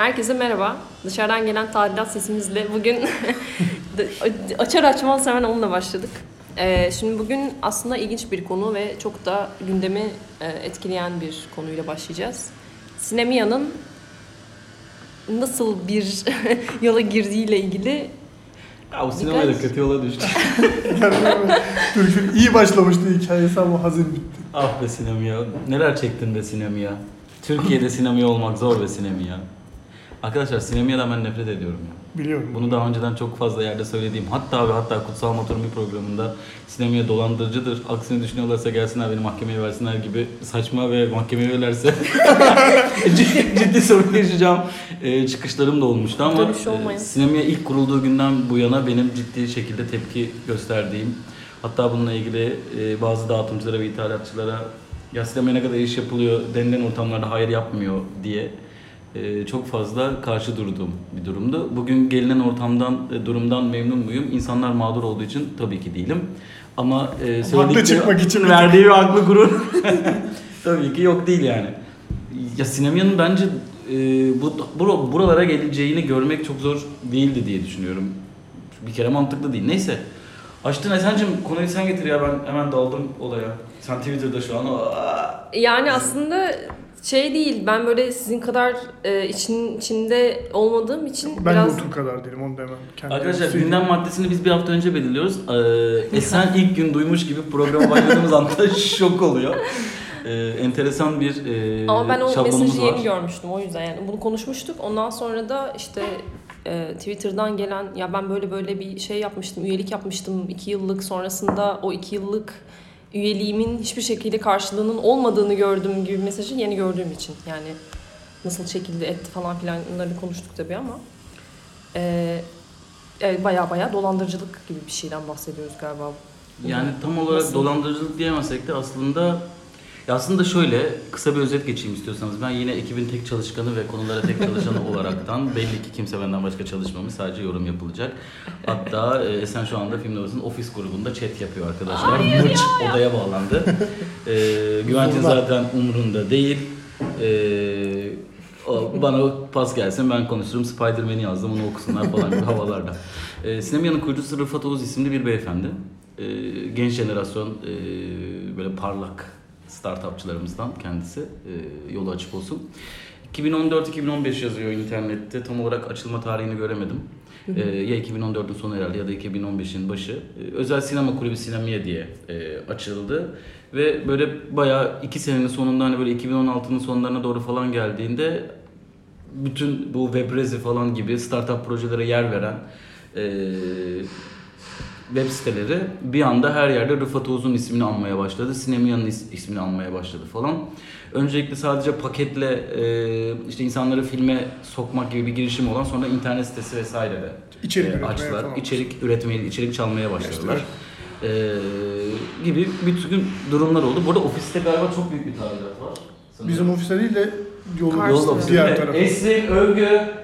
Herkese merhaba. Dışarıdan gelen tadilat sesimizle bugün açar açmaz hemen onunla başladık. Ee, şimdi bugün aslında ilginç bir konu ve çok da gündemi e, etkileyen bir konuyla başlayacağız. Sinemiya'nın nasıl bir yola girdiğiyle ilgili Ya o sinemaya da kötü yola düştü. Türk'ün iyi başlamıştı hikayesi ama hazin bitti. ah be sinemaya. Neler çektin be sinemaya. Türkiye'de sinemaya olmak zor be sinemaya. Arkadaşlar sinemaya ben nefret ediyorum ya. Biliyorum. Bunu daha önceden çok fazla yerde söylediğim hatta ve hatta Kutsal Motor'un bir programında sinemaya dolandırıcıdır. Aksini düşünüyorlarsa gelsinler beni mahkemeye versinler gibi saçma ve mahkemeye verirlerse ciddi, sorun yaşayacağım e, çıkışlarım da olmuştu ama e, sinemaya ilk kurulduğu günden bu yana benim ciddi şekilde tepki gösterdiğim hatta bununla ilgili e, bazı dağıtımcılara ve ithalatçılara ya sinemaya ne kadar iş yapılıyor denilen ortamlarda hayır yapmıyor diye e, çok fazla karşı durduğum bir durumdu. Bugün gelinen ortamdan, e, durumdan memnun muyum? İnsanlar mağdur olduğu için tabii ki değilim. Ama e, söyledikleri- çıkmak için verdiği bir haklı gurur tabii ki yok değil yani. Ya sinemanın bence e, bu bur- buralara geleceğini görmek çok zor değildi diye düşünüyorum. Bir kere mantıklı değil. Neyse. Açtın Esen'cim konuyu sen getir ya ben hemen daldım olaya. Sen Twitter'da şu an Aa! yani aslında şey değil ben böyle sizin kadar e, için içinde olmadığım için Ben biraz otur kadar değilim onu demem. Kendimi Arkadaşlar söyleyeyim. gündem maddesini biz bir hafta önce belirliyoruz. Ee, Esen ilk gün duymuş gibi programa başladığımız anda şok oluyor. Ee, enteresan bir e, Ama ben o şablonumuz mesajı var. yeni görmüştüm o yüzden yani bunu konuşmuştuk. Ondan sonra da işte e, Twitter'dan gelen ya ben böyle böyle bir şey yapmıştım, üyelik yapmıştım iki yıllık sonrasında o iki yıllık üyeliğimin hiçbir şekilde karşılığının olmadığını gördüğüm gibi mesajı yeni gördüğüm için yani nasıl çekildi etti falan filan bunları konuştuk tabii ama e, baya baya dolandırıcılık gibi bir şeyden bahsediyoruz galiba. Yani tam olarak Nasıl? dolandırıcılık diyemesek de aslında ya aslında şöyle kısa bir özet geçeyim istiyorsanız. Ben yine ekibin tek çalışkanı ve konulara tek çalışanı olaraktan belli ki kimse benden başka çalışmamış. Sadece yorum yapılacak. Hatta e, Esen şu anda Film Novası'nın ofis grubunda chat yapıyor arkadaşlar. Hayır Mırç odaya bağlandı. E, Güventin zaten umurunda değil. E, bana pas gelsin ben konuşurum. Spider-Man'i yazdım onu okusunlar falan gibi havalarda. E, Sinemyanın kurucusu Rıfat Oğuz isimli bir beyefendi. E, genç jenerasyon e, böyle parlak startupçılarımızdan kendisi. E, yolu açık olsun. 2014-2015 yazıyor internette. Tam olarak açılma tarihini göremedim. E, ya 2014'ün sonu herhalde ya da 2015'in başı. E, özel sinema kulübü Sinemia diye e, açıldı. Ve böyle bayağı iki senenin sonunda hani böyle 2016'nın sonlarına doğru falan geldiğinde bütün bu Webrezi falan gibi startup projelere yer veren e, web siteleri bir anda her yerde Rıfat Oğuz'un ismini anmaya başladı. Sinemiya'nın is- ismini anmaya başladı falan. Öncelikle sadece paketle e, işte insanları filme sokmak gibi bir girişim olan sonra internet sitesi vesaire de İçerik e, üretmeye açtılar. falan. İçerik üretmeyi, içerik çalmaya başladılar. E, gibi bütün durumlar oldu. Burada ofiste galiba çok büyük bir tadilat var. Sanırım. Bizim ofiste değil de yolun diğer tarafı. Esin, övgü.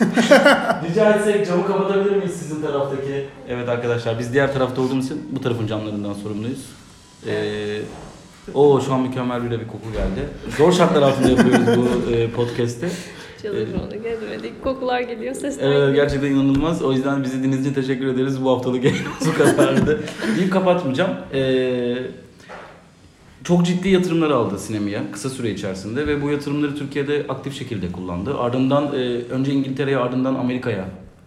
Rica etsek camı kapatabilir miyiz sizin taraftaki? Evet arkadaşlar biz diğer tarafta olduğumuz için bu tarafın camlarından sorumluyuz. Ee, o şu an mükemmel bir bir koku geldi. Zor şartlar altında yapıyoruz bu e, podcast'i. Çalışmadık, etmedik, kokular geliyor, sesler Evet, geliyor. gerçekten inanılmaz. O yüzden bizi dinlediğiniz için teşekkür ederiz. Bu haftalık bu kadardı. Deyip kapatmayacağım. Ee, çok ciddi yatırımlar aldı sinemaya kısa süre içerisinde ve bu yatırımları Türkiye'de aktif şekilde kullandı. Ardından e, önce İngiltere'ye ardından Amerika'ya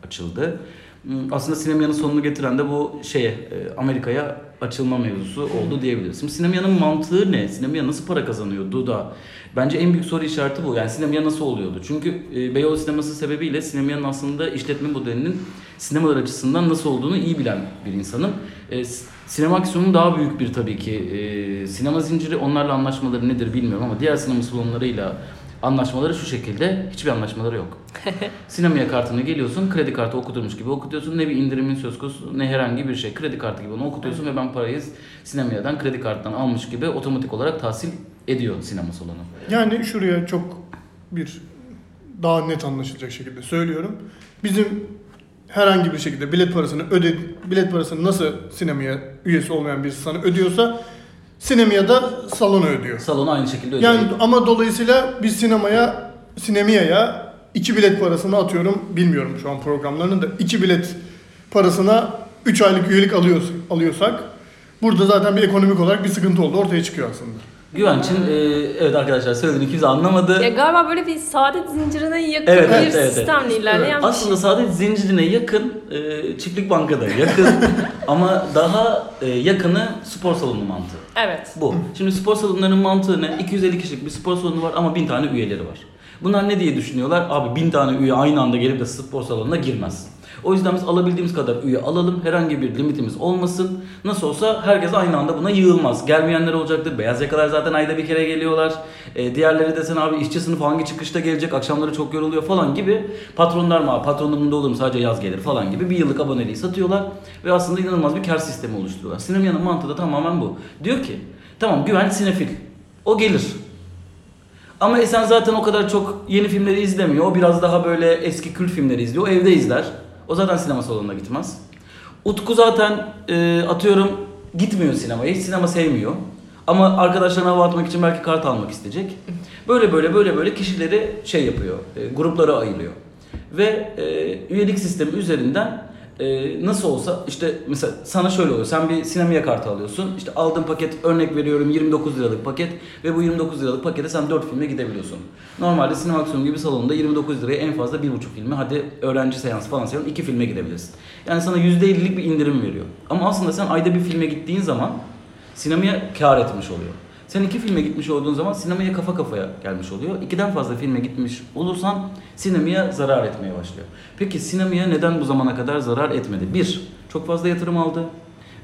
açıldı. Hmm, Aslında sinemanın sonunu getiren de bu şeye e, Amerika'ya açılma mevzusu oldu diyebiliriz. Şimdi sinemanın mantığı ne? Sinemaya nasıl para kazanıyordu da bence en büyük soru işareti bu. Yani sinemaya nasıl oluyordu? Çünkü e, Beyoğlu sineması sebebiyle sinemanın aslında işletme modelinin sinemalar açısından nasıl olduğunu iyi bilen bir insanım. E, aksiyonun daha büyük bir tabii ki e, sinema zinciri onlarla anlaşmaları nedir bilmiyorum ama diğer sinema salonlarıyla anlaşmaları şu şekilde hiçbir anlaşmaları yok. Sinemaya kartını geliyorsun, kredi kartı okuturmuş gibi okutuyorsun. Ne bir indirimin söz konusu ne herhangi bir şey. Kredi kartı gibi onu okutuyorsun ve ben parayı sinemaya kredi karttan almış gibi otomatik olarak tahsil ediyor sinema salonu. Yani şuraya çok bir daha net anlaşılacak şekilde söylüyorum. Bizim herhangi bir şekilde bilet parasını öde bilet parasını nasıl sinemaya üyesi olmayan birisi sana ödüyorsa sinemaya da salona ödüyor. Salonu aynı şekilde ödüyor. Yani ama dolayısıyla biz sinemaya sinemiyaya iki bilet parasını atıyorum bilmiyorum şu an programlarını da iki bilet parasına 3 aylık üyelik alıyoruz, alıyorsak burada zaten bir ekonomik olarak bir sıkıntı oldu ortaya çıkıyor aslında. Güvenç'in e, evet arkadaşlar söylediğini kimse anlamadı. Ya galiba böyle bir saadet zincirine yakın Evet, bir evet, evet, sistemle evet. ilerleyen bir Aslında saadet zincirine yakın e, çiftlik bankada yakın ama daha e, yakını spor salonu mantığı. Evet. Bu. Şimdi spor salonlarının mantığı ne? 250 kişilik bir spor salonu var ama 1000 tane üyeleri var. Bunlar ne diye düşünüyorlar? Abi 1000 tane üye aynı anda gelip de spor salonuna girmez. O yüzden biz alabildiğimiz kadar üye alalım. Herhangi bir limitimiz olmasın. Nasıl olsa herkes aynı anda buna yığılmaz. Gelmeyenler olacaktır. Beyaz yakalar zaten ayda bir kere geliyorlar. E, diğerleri desen abi işçi sınıfı hangi çıkışta gelecek? Akşamları çok yoruluyor falan gibi. Patronlar mı? Patronumda olurum sadece yaz gelir falan gibi. Bir yıllık aboneliği satıyorlar. Ve aslında inanılmaz bir kar sistemi oluşturuyorlar. Sinemyanın mantığı da tamamen bu. Diyor ki tamam güven sinefil. O gelir. Ama Esen zaten o kadar çok yeni filmleri izlemiyor. O biraz daha böyle eski kült filmleri izliyor. O evde izler. O zaten sinema salonuna gitmez. Utku zaten e, atıyorum gitmiyor sinemaya. Hiç sinema sevmiyor. Ama arkadaşlarına hava atmak için belki kart almak isteyecek. Böyle böyle böyle böyle kişileri şey yapıyor. E, gruplara ayırıyor. Ve e, üyelik sistemi üzerinden e, nasıl olsa işte mesela sana şöyle oluyor. Sen bir sinemaya kartı alıyorsun. İşte aldığın paket örnek veriyorum 29 liralık paket ve bu 29 liralık pakete sen 4 filme gidebiliyorsun. Normalde sinema aksiyonu gibi salonda 29 liraya en fazla 1,5 filme hadi öğrenci seansı falan sayalım 2 filme gidebilirsin. Yani sana %50'lik bir indirim veriyor. Ama aslında sen ayda bir filme gittiğin zaman sinemaya kar etmiş oluyor. Sen iki filme gitmiş olduğun zaman sinemaya kafa kafaya gelmiş oluyor. İkiden fazla filme gitmiş olursan sinemaya zarar etmeye başlıyor. Peki sinemaya neden bu zamana kadar zarar etmedi? Bir, çok fazla yatırım aldı.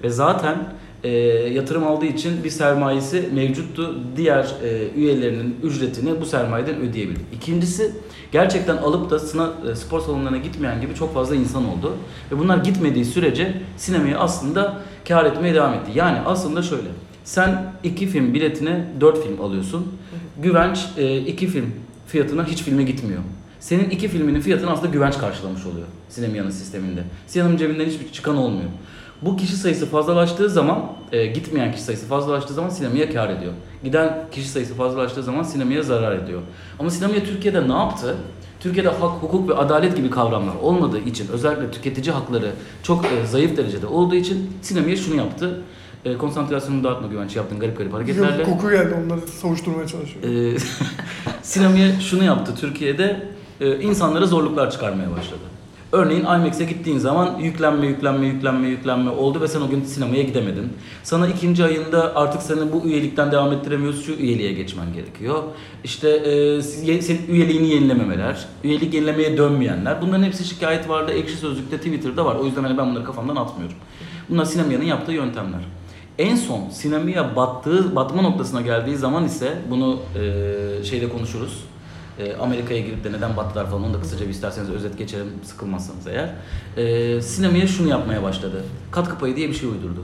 Ve zaten e, yatırım aldığı için bir sermayesi mevcuttu. Diğer e, üyelerinin ücretini bu sermayeden ödeyebildi. İkincisi gerçekten alıp da sınav, e, spor salonlarına gitmeyen gibi çok fazla insan oldu. Ve bunlar gitmediği sürece sinemaya aslında kar etmeye devam etti. Yani aslında şöyle. Sen iki film biletine dört film alıyorsun. Güvenç e, iki film fiyatına hiç filme gitmiyor. Senin iki filminin fiyatını aslında güvenç karşılamış oluyor Sinemyanın sisteminde. Sinema'nın cebinden hiçbir çıkan olmuyor. Bu kişi sayısı fazlalaştığı zaman, e, gitmeyen kişi sayısı fazlalaştığı zaman sinemaya kar ediyor. Giden kişi sayısı fazlalaştığı zaman sinemaya zarar ediyor. Ama sinemaya Türkiye'de ne yaptı? Türkiye'de hak, hukuk ve adalet gibi kavramlar olmadığı için, özellikle tüketici hakları çok e, zayıf derecede olduğu için sinemaya şunu yaptı. E, konsantrasyonunu dağıtma güvenç yaptığın garip garip hareketlerle. Yok, koku geldi onları savuşturmaya çalışıyorum. Ee, sinemaya şunu yaptı Türkiye'de e, insanlara zorluklar çıkarmaya başladı. Örneğin IMAX'e gittiğin zaman yüklenme, yüklenme, yüklenme, yüklenme oldu ve sen o gün sinemaya gidemedin. Sana ikinci ayında artık seni bu üyelikten devam ettiremiyoruz, şu üyeliğe geçmen gerekiyor. İşte e, senin üyeliğini yenilememeler, üyelik yenilemeye dönmeyenler. Bunların hepsi şikayet vardı, ekşi sözlükte, Twitter'da var. O yüzden hani ben bunları kafamdan atmıyorum. Bunlar sinemanın yaptığı yöntemler. En son sinemaya battığı, batma noktasına geldiği zaman ise bunu e, şeyde konuşuruz. E, Amerika'ya girip de neden battılar falan onu da kısaca bir isterseniz özet geçelim sıkılmazsanız eğer. E, sinemaya şunu yapmaya başladı. Katkı payı diye bir şey uydurdu.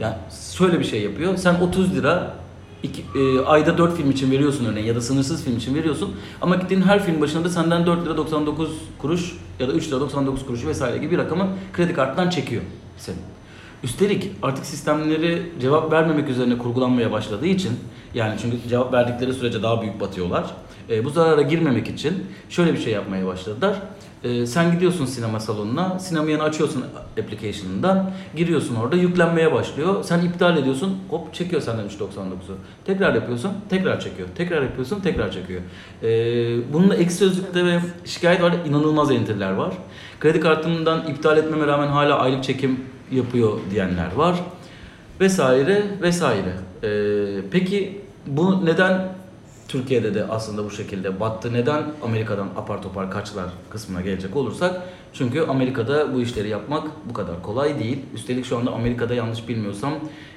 Yani şöyle bir şey yapıyor. Sen 30 lira iki, e, ayda 4 film için veriyorsun örneğin ya da sınırsız film için veriyorsun. Ama gittiğin her film başına da senden 4 lira 99 kuruş ya da 3 lira 99 kuruş vesaire gibi bir rakamı kredi kartından çekiyor senin. Üstelik artık sistemleri cevap vermemek üzerine kurgulanmaya başladığı için yani çünkü cevap verdikleri sürece daha büyük batıyorlar. E, bu zarara girmemek için şöyle bir şey yapmaya başladılar. E, sen gidiyorsun sinema salonuna, sinemayanı açıyorsun application'ından, giriyorsun orada yüklenmeye başlıyor. Sen iptal ediyorsun, hop çekiyor senden 3.99'u. Tekrar yapıyorsun, tekrar çekiyor. Tekrar yapıyorsun, tekrar çekiyor. E, bunun da ek sözlükte ve şikayet var, inanılmaz entriler var. Kredi kartımdan iptal etmeme rağmen hala aylık çekim yapıyor diyenler var. Vesaire vesaire. Ee, peki bu neden Türkiye'de de aslında bu şekilde battı? Neden Amerika'dan apar topar kaçlar kısmına gelecek olursak? Çünkü Amerika'da bu işleri yapmak bu kadar kolay değil. Üstelik şu anda Amerika'da yanlış bilmiyorsam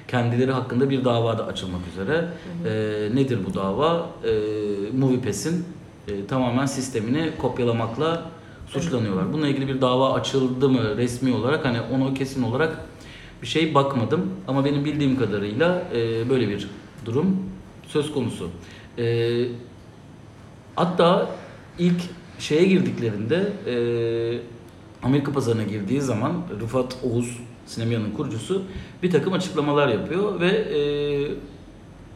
kendileri hakkında bir dava da açılmak üzere. Ee, nedir bu dava? Ee, MoviePass'in e, tamamen sistemini kopyalamakla suçlanıyorlar. Bununla ilgili bir dava açıldı mı resmi olarak hani onu kesin olarak bir şey bakmadım ama benim bildiğim kadarıyla e, böyle bir durum söz konusu. E, hatta ilk şeye girdiklerinde e, Amerika pazarına girdiği zaman Rıfat Oğuz Sinemya'nın kurucusu bir takım açıklamalar yapıyor ve e,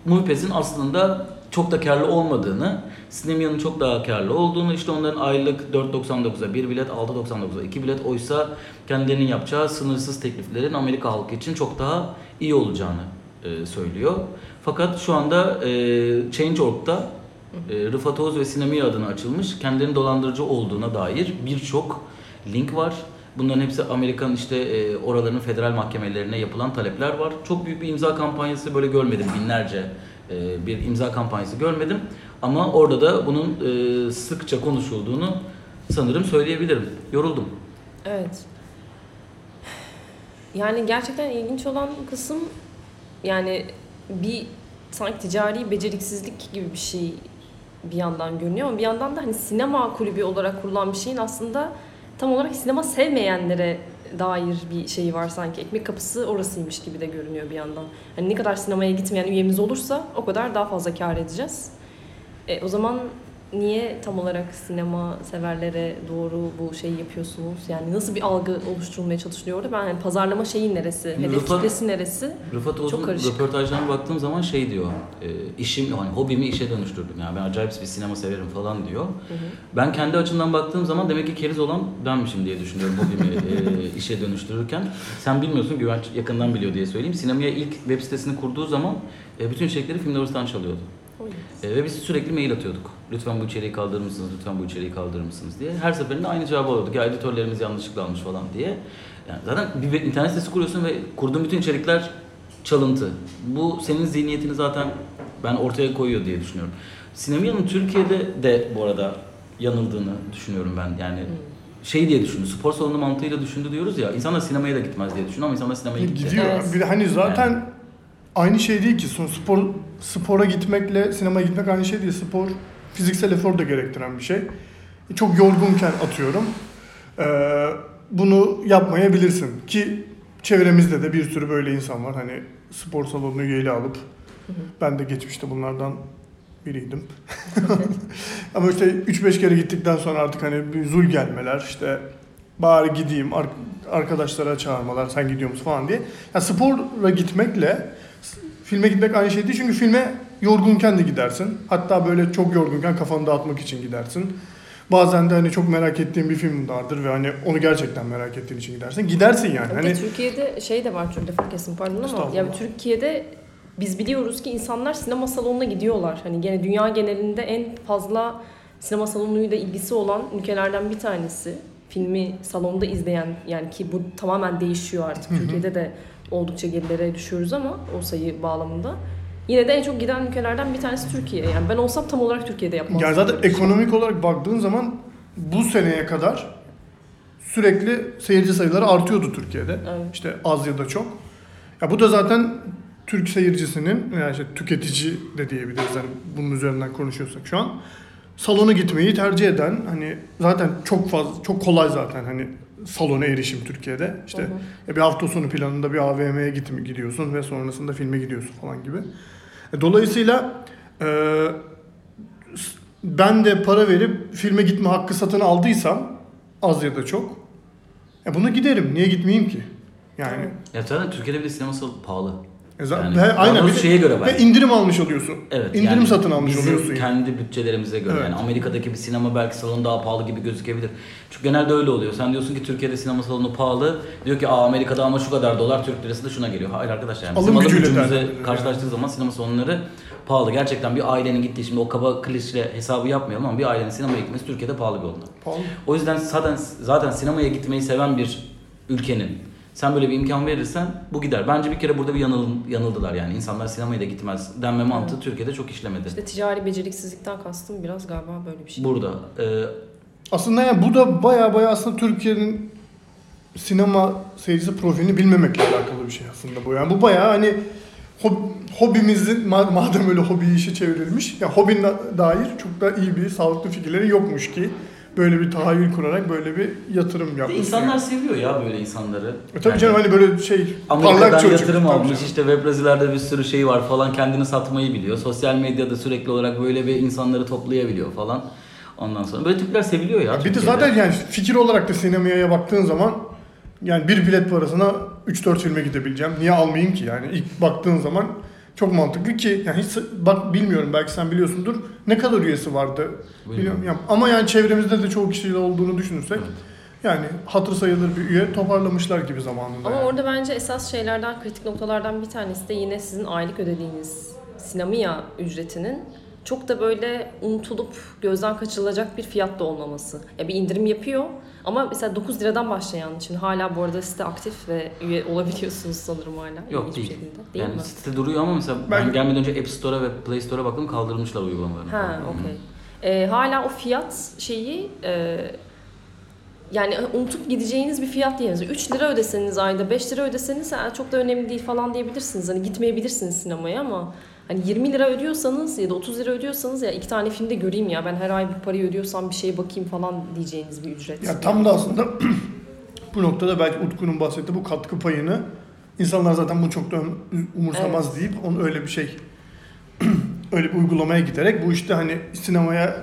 MoviePass'in aslında çok da karlı olmadığını, Sinemya'nın çok daha karlı olduğunu, işte onların aylık 4.99'a bir bilet, 6.99'a iki bilet oysa kendilerinin yapacağı sınırsız tekliflerin Amerika halkı için çok daha iyi olacağını e, söylüyor. Fakat şu anda e, Change.org'da e, Rıfat Oğuz ve Sinemya adına açılmış kendilerinin dolandırıcı olduğuna dair birçok link var. Bunların hepsi Amerikan işte e, oraların federal mahkemelerine yapılan talepler var. Çok büyük bir imza kampanyası böyle görmedim binlerce e, bir imza kampanyası görmedim. Ama orada da bunun e, sıkça konuşulduğunu sanırım söyleyebilirim. Yoruldum. Evet. Yani gerçekten ilginç olan kısım yani bir sanki ticari beceriksizlik gibi bir şey bir yandan görünüyor ama bir yandan da hani sinema kulübü olarak kurulan bir şeyin aslında tam olarak sinema sevmeyenlere dair bir şeyi var sanki. Ekmek kapısı orasıymış gibi de görünüyor bir yandan. Hani ne kadar sinemaya gitmeyen üyemiz olursa o kadar daha fazla kar edeceğiz. E, o zaman niye tam olarak sinema severlere doğru bu şeyi yapıyorsunuz? Yani nasıl bir algı oluşturulmaya çalışılıyor orada? Ben yani pazarlama şeyi neresi? Hedef Rıfat- kitlesi neresi? Rıfat Oğuz'un karışık. röportajlarına baktığım zaman şey diyor, e, işim, hani hobimi işe dönüştürdüm. Yani ben acayip bir sinema severim falan diyor. Hı hı. Ben kendi açımdan baktığım zaman demek ki keriz olan benmişim diye düşünüyorum hobimi e, işe dönüştürürken. Sen bilmiyorsun, Güvenç yakından biliyor diye söyleyeyim. Sinemaya ilk web sitesini kurduğu zaman e, bütün içerikleri Filmlers'tan çalıyordu. Oy. E, ve biz sürekli mail atıyorduk. Lütfen bu içeriği kaldırır mısınız, lütfen bu içeriği kaldırır mısınız diye. Her seferinde aynı cevabı alıyorduk. Ya editörlerimiz yanlışlıkla almış falan diye. Yani zaten bir internet sitesi kuruyorsun ve kurduğun bütün içerikler çalıntı. Bu senin zihniyetini zaten ben ortaya koyuyor diye düşünüyorum. Sinema'nın Türkiye'de de bu arada yanıldığını düşünüyorum ben. Yani şey diye düşündü, spor salonu mantığıyla düşündü diyoruz ya. İnsanlar sinemaya da gitmez diye düşünüyor ama insanlar sinemaya gitti. Gidiyor. Evet. Bir de hani zaten aynı şey değil ki. Spor spora gitmekle sinemaya gitmek aynı şey değil. Spor fiziksel efor da gerektiren bir şey. Çok yorgunken atıyorum. Ee, bunu yapmayabilirsin ki çevremizde de bir sürü böyle insan var. Hani spor salonu üyeliği alıp Hı hı. ben de geçmişte bunlardan biriydim. Ama işte 3-5 kere gittikten sonra artık hani bir zul gelmeler işte bari gideyim ar- arkadaşlara çağırmalar sen gidiyor musun falan diye. Ya spora gitmekle filme gitmek aynı şey değil çünkü filme yorgunken de gidersin. Hatta böyle çok yorgunken kafanı dağıtmak için gidersin. Bazen de hani çok merak ettiğin bir film vardır ve hani onu gerçekten merak ettiğin için gidersin. Gidersin yani. Hani de Türkiye'de şey de var çok lafı kesin pardon ama yani Türkiye'de biz biliyoruz ki insanlar sinema salonuna gidiyorlar. Hani gene dünya genelinde en fazla sinema salonuyla ilgisi olan ülkelerden bir tanesi. Filmi salonda izleyen yani ki bu tamamen değişiyor artık. Hı hı. Türkiye'de de oldukça gerilere düşüyoruz ama o sayı bağlamında. Yine de en çok giden ülkelerden bir tanesi Türkiye. Yani ben olsam tam olarak Türkiye'de yapmazdım. Yani zaten ekonomik olarak baktığın zaman bu seneye kadar sürekli seyirci sayıları artıyordu Türkiye'de. Evet. İşte az ya da çok. Ya bu da zaten Türk seyircisinin yani işte tüketici de diyebiliriz hani bunun üzerinden konuşuyorsak şu an salona gitmeyi tercih eden hani zaten çok fazla çok kolay zaten hani salona erişim Türkiye'de. İşte Hı hı. ya bir hafta sonu planında bir AVM'ye git gidiyorsun ve sonrasında filme gidiyorsun falan gibi. E, Dolayısıyla e, ben de para verip filme gitme hakkı satın aldıysam az ya da çok e buna giderim. Niye gitmeyeyim ki? Yani. Ya zaten Türkiye'de bile sinema pahalı. E zaten Yani ve aynen bir şeye göre ve bence. indirim almış oluyorsun. Evet. İndirim yani satın almış bizim oluyorsun. kendi bütçelerimize göre. Evet. Yani Amerika'daki bir sinema belki salonu daha pahalı gibi gözükebilir. Çünkü genelde öyle oluyor. Sen diyorsun ki Türkiye'de sinema salonu pahalı. Diyor ki Aa, Amerika'da ama şu kadar dolar Türk lirası da şuna geliyor. Hayır arkadaşlar yani Alım bizim alım gücümüze karşılaştığı zaman sinema salonları pahalı. Gerçekten bir ailenin gittiği şimdi o kaba klişe hesabı yapmayalım ama bir ailenin sinemaya gitmesi Türkiye'de pahalı bir oldu. Pahalı. O yüzden zaten zaten sinemaya gitmeyi seven bir ülkenin sen böyle bir imkan verirsen bu gider. Bence bir kere burada bir yanıl, yanıldılar yani. insanlar sinemaya da gitmez denme mantığı Evet. Türkiye'de çok işlemedi. İşte ticari beceriksizlikten kastım biraz galiba böyle bir şey. Burada. e, Aslında yani bu da baya baya aslında Türkiye'nin sinema seyircisi profilini bilmemekle alakalı bir şey aslında bu. Yani bu baya hani hob- hobimizin ma- madem öyle hobi işi çevrilmiş ya hobin da- dair çok da iyi bir sağlıklı fikirleri yokmuş ki böyle bir tahayyül kurarak böyle bir yatırım yapmış. insanlar seviyor ya böyle insanları. E tabii Yani canım hani böyle şey Amerika'dan parlak çocuk. yatırım almış canım. işte web sitelerde bir sürü şey var falan kendini satmayı biliyor. Sosyal medyada sürekli olarak böyle bir insanları toplayabiliyor falan. Ondan sonra böyle tipler seviliyor ya. Ya bir de zaten yani fikir olarak da sinemaya baktığın zaman yani bir bilet parasına 3-4 filme gidebileceğim. Niye almayayım ki yani ilk baktığın zaman çok mantıklı ki yani hiç bak bilmiyorum belki sen biliyorsundur ne kadar üyesi vardı bilmiyorum yani, ama yani çevremizde de çoğu kişiyle olduğunu düşünürsek Evet. yani hatır sayılır bir üye toparlamışlar gibi zamanında. Ama yani. orada bence esas şeylerden, kritik noktalardan bir tanesi de yine sizin aylık ödediğiniz sinema ücretinin çok da böyle unutulup gözden kaçırılacak bir fiyat da olmaması. Ya bir indirim yapıyor ama mesela 9 liradan başlayan için hala bu arada site aktif ve üye olabiliyorsunuz sanırım hala. Yok değil. şekilde. Değil yani mi? sitede duruyor ama mesela ben, Ben- gelmeden önce App Store'a ve Play Store'a baktım kaldırmışlar uygulamalarını. Ha, okey. Ee, hala o fiyat şeyi e, yani unutup gideceğiniz bir fiyat değil. Mesela 3 lira ödeseniz ayda 5 lira ödeseniz çok da önemli değil falan diyebilirsiniz. Hani gitmeyebilirsiniz sinemaya ama hani 20 lira ödüyorsanız ya da 30 lira ödüyorsanız ya iki tane film de göreyim ya ben her ay bu parayı ödüyorsam bir şeye bakayım falan diyeceğiniz bir ücret. Ya tam da aslında bu noktada belki Utku'nun bahsettiği bu katkı payını insanlar zaten bunu çok da umursamaz deyip onu öyle bir şey öyle bir uygulamaya giderek bu işte hani sinemaya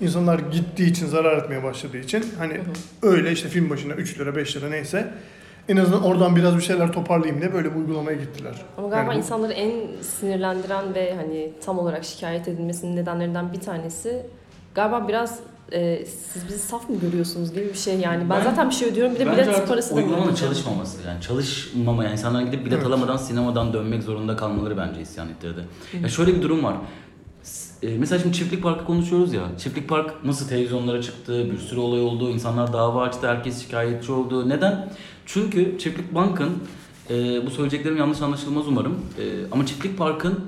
insanlar gittiği için zarar etmeye başladığı için hani Hı hı. öyle işte film başına 3 lira 5 lira neyse en azından oradan biraz bir şeyler toparlayayım diye böyle bir uygulamaya gittiler. Ama galiba Yani bu- insanları en sinirlendiren ve hani tam olarak şikayet edilmesinin nedenlerinden bir tanesi galiba biraz e, siz bizi saf mı görüyorsunuz gibi bir şey yani. Ben, Ben- zaten bir şey ödüyorum bir de bilet parası da uygulamanın çalışmaması yani çalışmama yani insanların gidip bilet Evet. alamadan sinemadan dönmek zorunda kalmaları bence isyan ettirdi. Ya şöyle bir durum var. E, Mesela şimdi Çiftlik Park'ı konuşuyoruz ya. Çiftlik Park nasıl televizyonlara çıktı, bir sürü olay oldu, insanlar dava açtı, herkes şikayetçi oldu. Neden? Çünkü Çiftlik Bank'ın, e, bu söyleyeceklerim yanlış anlaşılmaz umarım. E, ama Çiftlik Park'ın...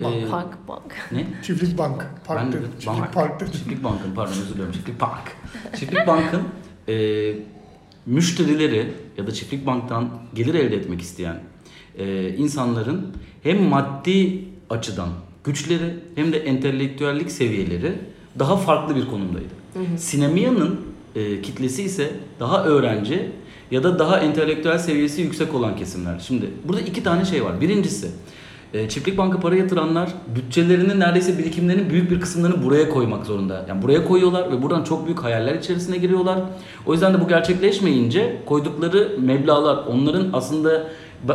e, Bank bank. ne? Çiftlik bank, park Ben de- dedim. Çiftlik bank. park dedim. Çiftlik Bank'ın pardon özür dilerim Çiftlik Park. Çiftlik Bank'ın e, müşterileri ya da Çiftlik Bank'tan gelir elde etmek isteyen e, insanların hem maddi açıdan güçleri hem de entelektüellik seviyeleri daha farklı bir konumdaydı. Sinemiya'nın e, kitlesi ise daha öğrenci ya da daha entelektüel seviyesi yüksek olan kesimler. Şimdi burada iki tane şey var. Birincisi e, Çiftlik Bank'a para yatıranlar bütçelerinin neredeyse birikimlerinin büyük bir kısımlarını buraya koymak zorunda. Yani buraya koyuyorlar ve buradan çok büyük hayaller içerisine giriyorlar. O yüzden de bu gerçekleşmeyince koydukları meblağlar onların aslında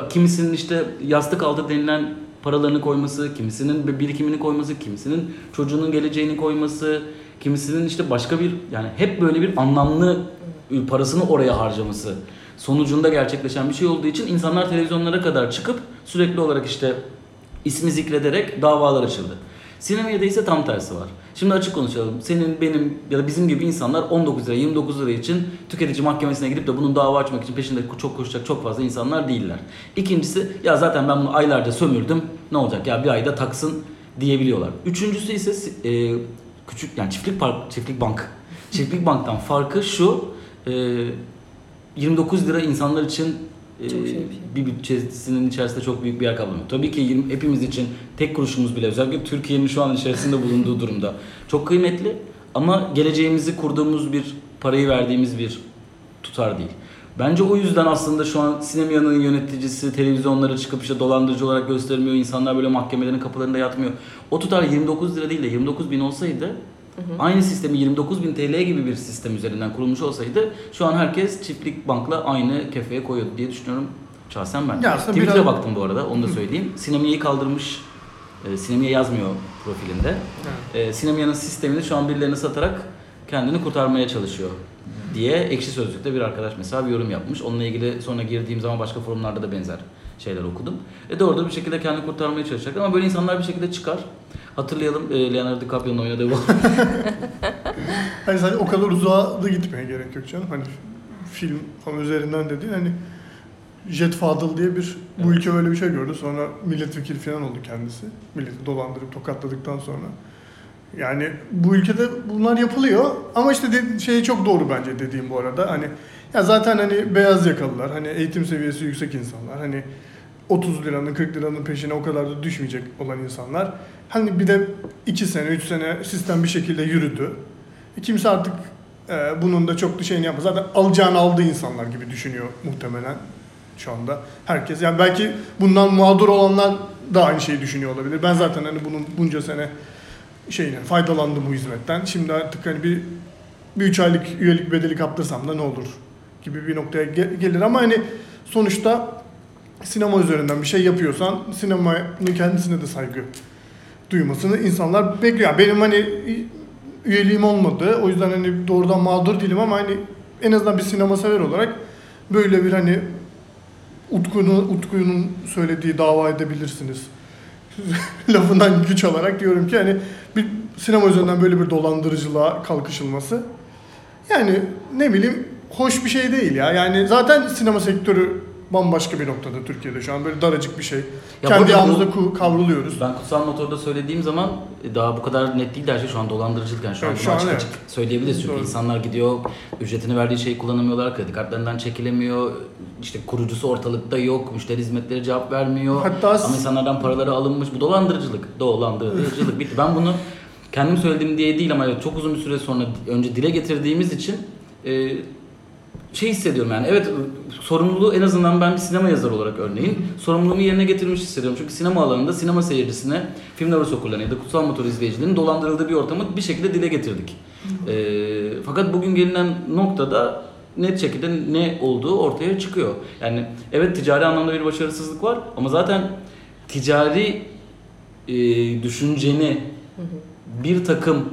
kimisinin işte yastık altı denilen paralarını koyması, kimisinin bir birikimini koyması, kimisinin çocuğunun geleceğini koyması, kimisinin işte başka bir yani hep böyle bir anlamlı parasını oraya harcaması sonucunda gerçekleşen bir şey olduğu için insanlar televizyonlara kadar çıkıp sürekli olarak işte ismi zikrederek davalar açıldı. Sinemada ise tam tersi var. Şimdi açık konuşalım. Senin, benim ya da bizim gibi insanlar 19 lira, 29 lira için tüketici mahkemesine gidip de bunun dava açmak için peşinde çok koşacak çok fazla insanlar değiller. İkincisi ya zaten ben bunu aylarca sömürdüm ne olacak ya bir ayda taksın diyebiliyorlar. Üçüncüsü ise e, küçük yani çiftlik park, çiftlik bank. Çiftlik banktan farkı şu 29 lira insanlar için e, şey bir şey. bir bütçesinin içerisinde çok büyük bir yer kaplamıyor. Tabii ki 20 hepimiz için tek kuruşumuz bile özellikle Türkiye'nin şu an içerisinde bulunduğu durumda çok kıymetli ama geleceğimizi kurduğumuz bir parayı verdiğimiz bir tutar değil. Bence o yüzden aslında şu an Sinemya'nın yöneticisi televizyonlara çıkıp işte dolandırıcı olarak göstermiyor. insanlar böyle mahkemelerin kapılarında yatmıyor. O tutar 29 lira değil de 29 bin olsaydı aynı sistemi 29 bin TL gibi bir sistem üzerinden kurulmuş olsaydı şu an herkes çiftlik bankla aynı kefeye koyuyordu diye düşünüyorum şahsen ben. Ya aslında Twitter'a biraz- baktım bu arada onu da söyleyeyim. Sinemya'yı kaldırmış. E, Sinemya yazmıyor profilinde. E, Sinemya'nın sistemini şu an birilerine satarak kendini kurtarmaya çalışıyor diye ekşi sözlükte bir arkadaş mesela bir yorum yapmış. Onunla ilgili sonra girdiğim zaman başka forumlarda da benzer şeyler okudum. E de orada bir şekilde kendini kurtarmaya çalışacak ama böyle insanlar bir şekilde çıkar. Hatırlayalım e, Leonardo DiCaprio'nun oynadığı bu. Hani sadece o kadar uzağa da gitmeye gerek yok canım. Hani film falan üzerinden de değil. Hani Jet Fadıl diye bir bu ülke böyle bir şey gördü. Sonra milletvekili falan oldu kendisi. Milleti dolandırıp tokatladıktan sonra. Yani bu ülkede bunlar yapılıyor. Ama işte de, şey çok doğru bence dediğim bu arada. Hani ya zaten hani beyaz yakalılar, hani eğitim seviyesi yüksek insanlar, hani 30 liranın 40 liranın peşine o kadar da düşmeyecek olan insanlar. Hani bir de 2 sene 3 sene sistem bir şekilde yürüdü. Kimse artık e, bunun da çok da şeyini yapmaz. Zaten alacağını aldı insanlar gibi düşünüyor muhtemelen şu anda. Herkes yani belki bundan mağdur olanlar da aynı şeyi düşünüyor olabilir. Ben zaten hani bunun bunca sene şeyine faydalandım bu hizmetten. Şimdi artık hani bir bir üç aylık üyelik bedeli kaptırsam da ne olur gibi bir noktaya ge- gelir ama hani sonuçta sinema üzerinden bir şey yapıyorsan sinemanın kendisine de saygı duymasını insanlar bekliyor. Benim hani üyeliğim olmadı. O yüzden hani doğrudan mağdur değilim ama hani en azından bir sinema sever olarak böyle bir hani Utku'nun Utku'nun söylediği dava edebilirsiniz. Lafından güç alarak diyorum ki hani bir sinema üzerinden böyle bir dolandırıcılığa kalkışılması yani ne bileyim hoş bir şey değil ya. Yani zaten sinema sektörü bambaşka bir noktada Türkiye'de şu an böyle daracık bir şey. Ya Kendi bu- yağımızda ku- kavruluyoruz. Ben Kutsal Motor'da söylediğim zaman e, daha bu kadar net değil de her şey şu an dolandırıcılık yani şu an Evet, bunu şu an açık evet. açık söyleyebiliriz çünkü Doğru. insanlar gidiyor ücretini verdiği şeyi kullanamıyorlar kredi kartlarından çekilemiyor işte kurucusu ortalıkta yok müşteri hizmetleri cevap vermiyor Hatta ama insanlardan paraları alınmış bu dolandırıcılık dolandırıcılık bitti ben bunu kendim söylediğim diye değil ama çok uzun bir süre sonra önce dile getirdiğimiz için e, şey hissediyorum yani evet sorumluluğu en azından ben bir sinema yazarı olarak örneğin sorumluluğumu yerine getirmiş hissediyorum. Çünkü sinema alanında sinema seyircisine, film nöroz okurlarına ya da kutsal motor izleyicilerinin dolandırıldığı bir ortamı bir şekilde dile getirdik. Ee, fakat bugün gelinen noktada net şekilde ne olduğu ortaya çıkıyor. Yani evet ticari anlamda bir başarısızlık var ama zaten ticari e, düşünceni bir takım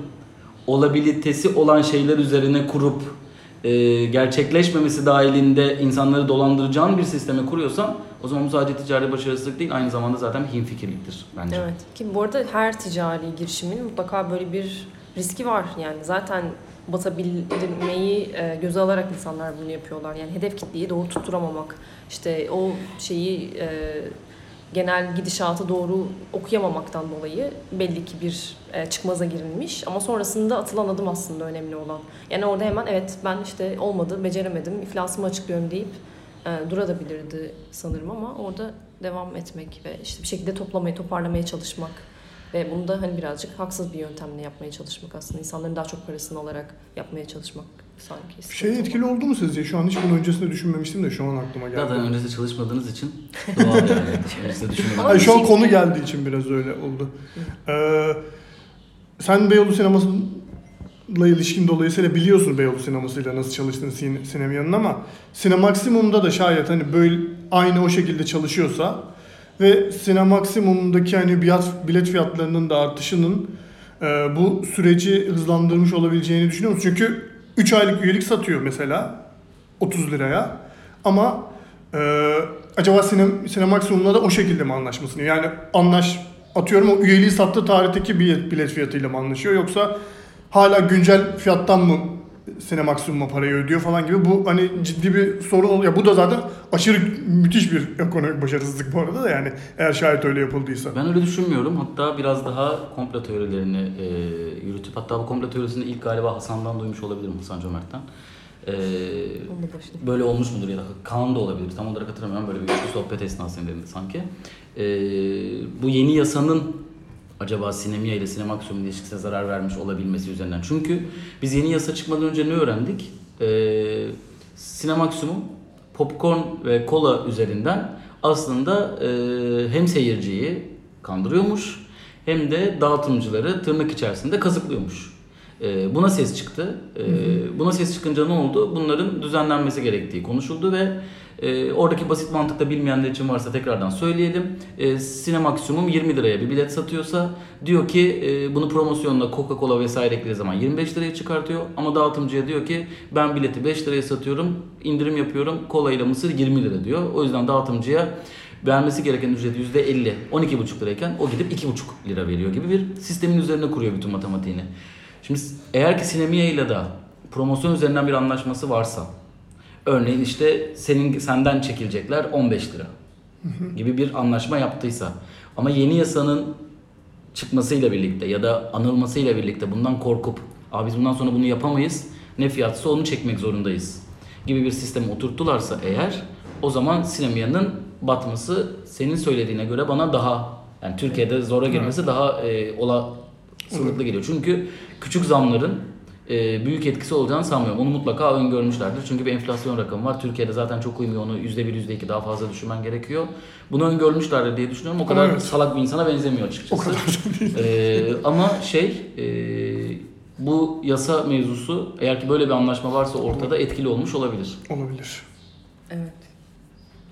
olabilitesi olan şeyler üzerine kurup e, gerçekleşmemesi dahilinde insanları dolandıracağın bir sisteme kuruyorsan o zaman bu sadece ticari başarısızlık değil aynı zamanda zaten himfikirliktir bence. Evet. Ki bu arada her ticari girişimin mutlaka böyle bir riski var. Yani zaten batabilmeyi e, göze alarak insanlar bunu yapıyorlar. Yani hedef kitleyi doğru tutturamamak, işte o şeyi e, genel gidişatı doğru okuyamamaktan dolayı belli ki bir e, çıkmaza girilmiş. Ama sonrasında atılan adım aslında önemli olan. Yani orada hemen evet ben işte olmadı, beceremedim, iflasımı açıklıyorum deyip e, durabilirdi sanırım ama orada devam etmek ve işte bir şekilde toplamayı, toparlamaya çalışmak ve bunu da hani birazcık haksız bir yöntemle yapmaya çalışmak aslında. insanların daha çok parasını alarak yapmaya çalışmak sanki. Şey etkili oldu mu sizce? Şu an hiç bunu öncesinde düşünmemiştim de şu an aklıma geldi. Zaten öncesinde çalışmadığınız için doğal yani. Öncesinde Hayır, şu an konu geldiği için biraz öyle oldu. Ee, sen Beyoğlu sinemasıyla ilişkin dolayısıyla biliyorsun Beyoğlu sinemasıyla nasıl çalıştığını sin- Sinemia'nın ama Sinemaksimum'da da şayet hani böyle aynı o şekilde çalışıyorsa ve Sinemaksimum'daki hani bilet, bilet fiyatlarının da artışının e, bu süreci hızlandırmış olabileceğini düşünüyor musun? Çünkü 3 aylık üyelik satıyor mesela 30 liraya ama e, acaba sinem, Sinemaksimum'la da o şekilde mi anlaşmasını? Yani anlaş atıyorum o üyeliği sattığı tarihteki bilet, bilet fiyatıyla mı anlaşıyor yoksa hala güncel fiyattan mı Sinemaksimum'a parayı ödüyor falan gibi bu hani ciddi bir sorun oluyor. Bu da zaten aşırı müthiş bir ekonomik başarısızlık bu arada da yani eğer şayet öyle yapıldıysa. Ben öyle düşünmüyorum. Hatta biraz daha komplo teorilerini e, yürütüp hatta bu komplo teorisini ilk galiba Hasan'dan duymuş olabilirim Hasan Cömert'ten. E, böyle olmuş mudur ya da Kaan da olabilir. Tam olarak hatırlamıyorum. Böyle bir sohbet esnasında sanki. E, bu yeni yasanın acaba Sinemia ile Sinemaksimum ilişkisine zarar vermiş olabilmesi üzerinden. Çünkü biz yeni yasa çıkmadan önce ne öğrendik? E, Sinemaksimum popcorn ve kola üzerinden aslında e, hem seyirciyi kandırıyormuş hem de dağıtımcıları tırnak içerisinde kazıklıyormuş. E, buna ses çıktı. E, buna ses çıkınca ne oldu? Bunların düzenlenmesi gerektiği konuşuldu ve e, oradaki basit mantıkta bilmeyenler için varsa tekrardan söyleyelim. E, Sinemaksimum 20 liraya bir bilet satıyorsa diyor ki e, bunu promosyonla Coca-Cola vesaire eklediği zaman 25 liraya çıkartıyor. Ama dağıtımcıya diyor ki ben bileti 5 liraya satıyorum, indirim yapıyorum, kola ile mısır 20 lira diyor. O yüzden dağıtımcıya vermesi gereken ücret %50, 12,5 lirayken o gidip 2,5 lira veriyor gibi bir sistemin üzerine kuruyor bütün matematiğini. Şimdi eğer ki Sinemia ile de promosyon üzerinden bir anlaşması varsa örneğin işte senin senden çekilecekler 15 lira gibi bir anlaşma yaptıysa. Ama yeni yasanın çıkmasıyla birlikte ya da anılmasıyla birlikte bundan korkup Aa biz bundan sonra bunu yapamayız ne fiyatsa onu çekmek zorundayız gibi bir sisteme oturttularsa eğer o zaman Sinemia'nın batması senin söylediğine göre bana daha yani Türkiye'de zora girmesi daha e, olasılıklı geliyor. Çünkü küçük zamların e, büyük etkisi olacağını sanmıyorum. Onu mutlaka öngörmüşlerdir. Çünkü bir enflasyon rakamı var. Türkiye'de zaten çok uymuyor. Onu %1, %2 daha fazla düşürmen gerekiyor. Bunu öngörmüşlerdir diye düşünüyorum. O kadar Evet. salak bir insana benzemiyor O açıkçası. kadar da değil. Ee, ama şey e, bu yasa mevzusu eğer ki böyle bir anlaşma varsa ortada etkili olmuş olabilir. Olabilir. Evet.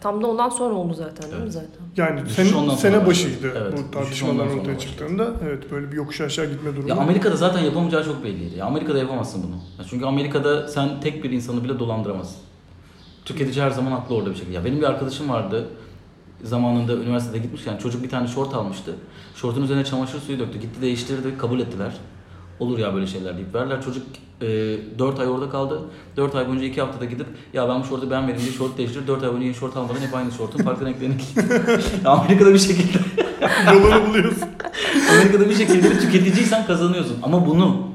Tam da ondan sonra oldu zaten değil mi zaten? Yani sen, sene sonra başıydı başladı. Evet, bu tartışmalar ortaya başladı. çıktığında. Evet böyle bir yokuş aşağı gitme durumu. Ya Amerika'da zaten yapamayacağı çok belliydi. Ya Amerika'da yapamazsın bunu. Ya çünkü Amerika'da sen tek bir insanı bile dolandıramazsın. Tüketici her zaman haklı orada bir şekilde. Ya benim bir arkadaşım vardı. Zamanında üniversitede gitmişken çocuk bir tane şort almıştı. Şortun üzerine çamaşır suyu döktü. Gitti değiştirdi. Kabul ettiler. Olur ya böyle şeyler deyip verdiler. Çocuk e, 4 ay orada kaldı. 4 ay boyunca 2 haftada gidip ya ben bu şortu beğenmedim diye şort değiştirdi. 4 ay boyunca yeni şort almadan hep aynı şortun farklı renklerini giydi. Amerika'da bir şekilde Yolunu buluyorsun. Amerika'da bir şekilde tüketiciysen kazanıyorsun. Ama bunu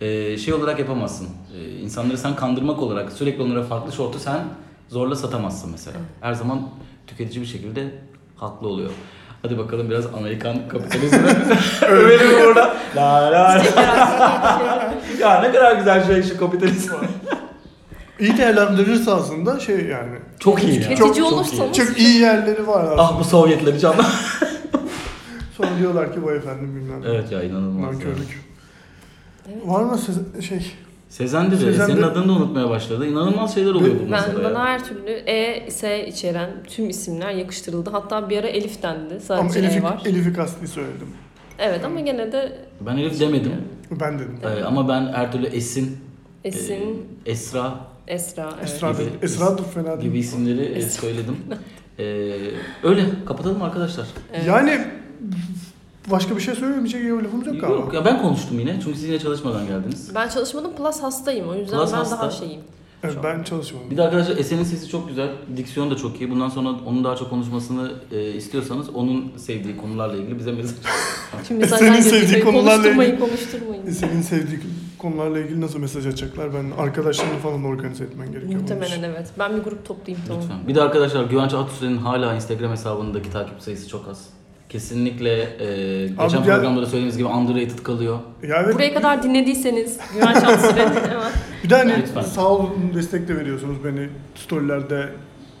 e, şey olarak yapamazsın. E, insanları sen kandırmak olarak sürekli onlara farklı şortu sen zorla satamazsın mesela. Her zaman tüketici bir şekilde haklı oluyor. Hadi bakalım biraz Amerikan kapitalizmi övelim burada. La la la. ya ne kadar güzel şey şu kapitalizm. İyi değerlendirirse aslında şey yani. Çok iyi ya. Tüketici Çok, çok iyi. olursanız- Çok iyi yerleri var aslında. Ah bu Sovyetleri canlı. Sonra diyorlar ki bu efendim bilmem. ne. evet ya inanılmaz. Nankörlük. Evet. Var mı siz- şey? Sezen de Sezen senin de- adını da unutmaya başladı. İnanılmaz şeyler oluyor bu Ben masada ya. bana her türlü E, S içeren tüm isimler yakıştırıldı. Hatta bir ara Elif dendi. Ama Sadece E Elif'i, var. Elif'i kasti söyledim. Evet ama gene de Ben Elif demedim. Ben dedim. Ee, ama ben her türlü Esin, Esin, e, Esra Esra. Evet. Esra, gibi- Esra da fena değil. gibi isimleri e, Esra. söyledim. Ee, öyle kapatalım arkadaşlar. Evet. Yani başka bir şey söylemeyecek iyi lafımız yok galiba. Yok ya ben konuştum yine çünkü siz yine çalışmadan geldiniz. Ben çalışmadım plus hastayım o yüzden Plus ben hasta. daha şeyim. Evet, ben çalışmadım. Bir de arkadaşlar Esen'in sesi çok güzel, diksiyon da çok iyi. Bundan sonra onun daha çok konuşmasını e, istiyorsanız onun sevdiği konularla ilgili bize mesaj Şimdi Senin sevdiğin geliyor. konularla Konuşturmayın, ilgili- konuşturmayın. Senin sevdiği konularla ilgili nasıl mesaj atacaklar? Ben arkadaşlarını falan organize etmen gerekiyor. bunun için. Muhtemelen evet. Ben bir grup toplayayım tamam. lütfen. Bir de arkadaşlar Güvenç Atusüren'in hala Instagram hesabındaki takip sayısı çok az. Kesinlikle e, geçen Abi programda da söylediğimiz gibi underrated kalıyor. Ya evet. Buraya kadar dinlediyseniz Güven Şanslı'nın hemen. Bir de hani Lütfen. sağ olun destek de veriyorsunuz beni storylerde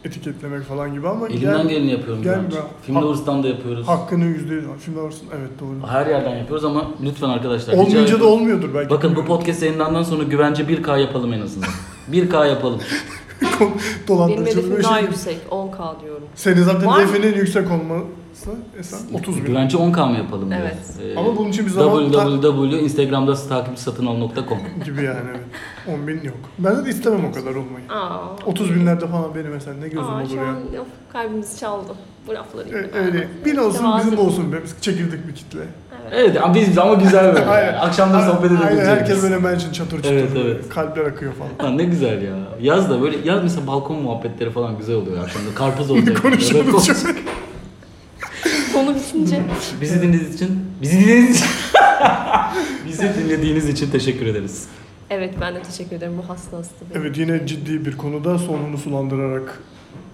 etiketlemek falan gibi ama Elimden gel- geleni yapıyorum gel. Film Lovers'tan da yapıyoruz. hakkını yüzde yüz şimdi varsın. Evet doğru. Her yerden yapıyoruz ama lütfen arkadaşlar. Olmayınca da olmuyordur belki. Bakın bu podcast yayınlandan sonra güvence 1K yapalım en azından. 1K yapalım. Benim Dolandırıcılık hedefim ve daha şey. yüksek. 10k diyorum. Senin zaten Var mı? hedefinin yüksek olması Esen 30 bin. Güvence 10K mı yapalım diyor. Evet. Ee, Ama bunun için bir zaman ta- www.instagram'da takipçi satın al.com gibi yani evet. 10 bin yok. Ben de istemem o kadar olmayı. Aa. 30 binlerde falan benim mesela ne gözüm Aa, olur şu ya. an of, kalbimizi çaldı. Bu lafları. Ö- Öyle. Bin olsun Daha bizim olsun be. Biz çekirdik bir kitle. Evet ama biz ama güzel böyle. Aynen. Akşamları sohbet Aynen edebileceğiz. herkes böyle mention çatır çatır. Evet, evet. Kalpler akıyor falan. Lan ne güzel ya. Yaz da böyle yaz mesela balkon muhabbetleri falan güzel oluyor akşamda. Karpuz olacak. Konuşuruz çok. Konu bitince. Bizi dinlediğiniz için bizi dinlediğiniz için bizi dinlediğiniz için teşekkür ederiz. Evet ben de teşekkür ederim bu hasta hasta. benim. Evet yine ciddi bir konuda sonunu sulandırarak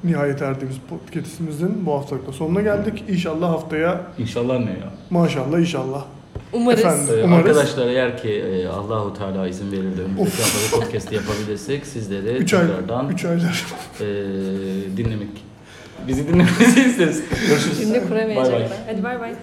nihayet erdiğimiz podcastimizin bu haftalıkta sonuna geldik. İnşallah haftaya İnşallah ne ya? maşallah inşallah. Umarız. Efendim. Ee, Umarız. Arkadaşlar eğer ki e, Allahu Teala izin verir de önümüzdeki haftada podcast'i yapabilirsek sizleri 3 ay, tekrardan 3 aylar. e, dinlemek bizi dinlemenizi isteriz. Görüşürüz. Cümle kuramayacaklar. Hadi bay bay.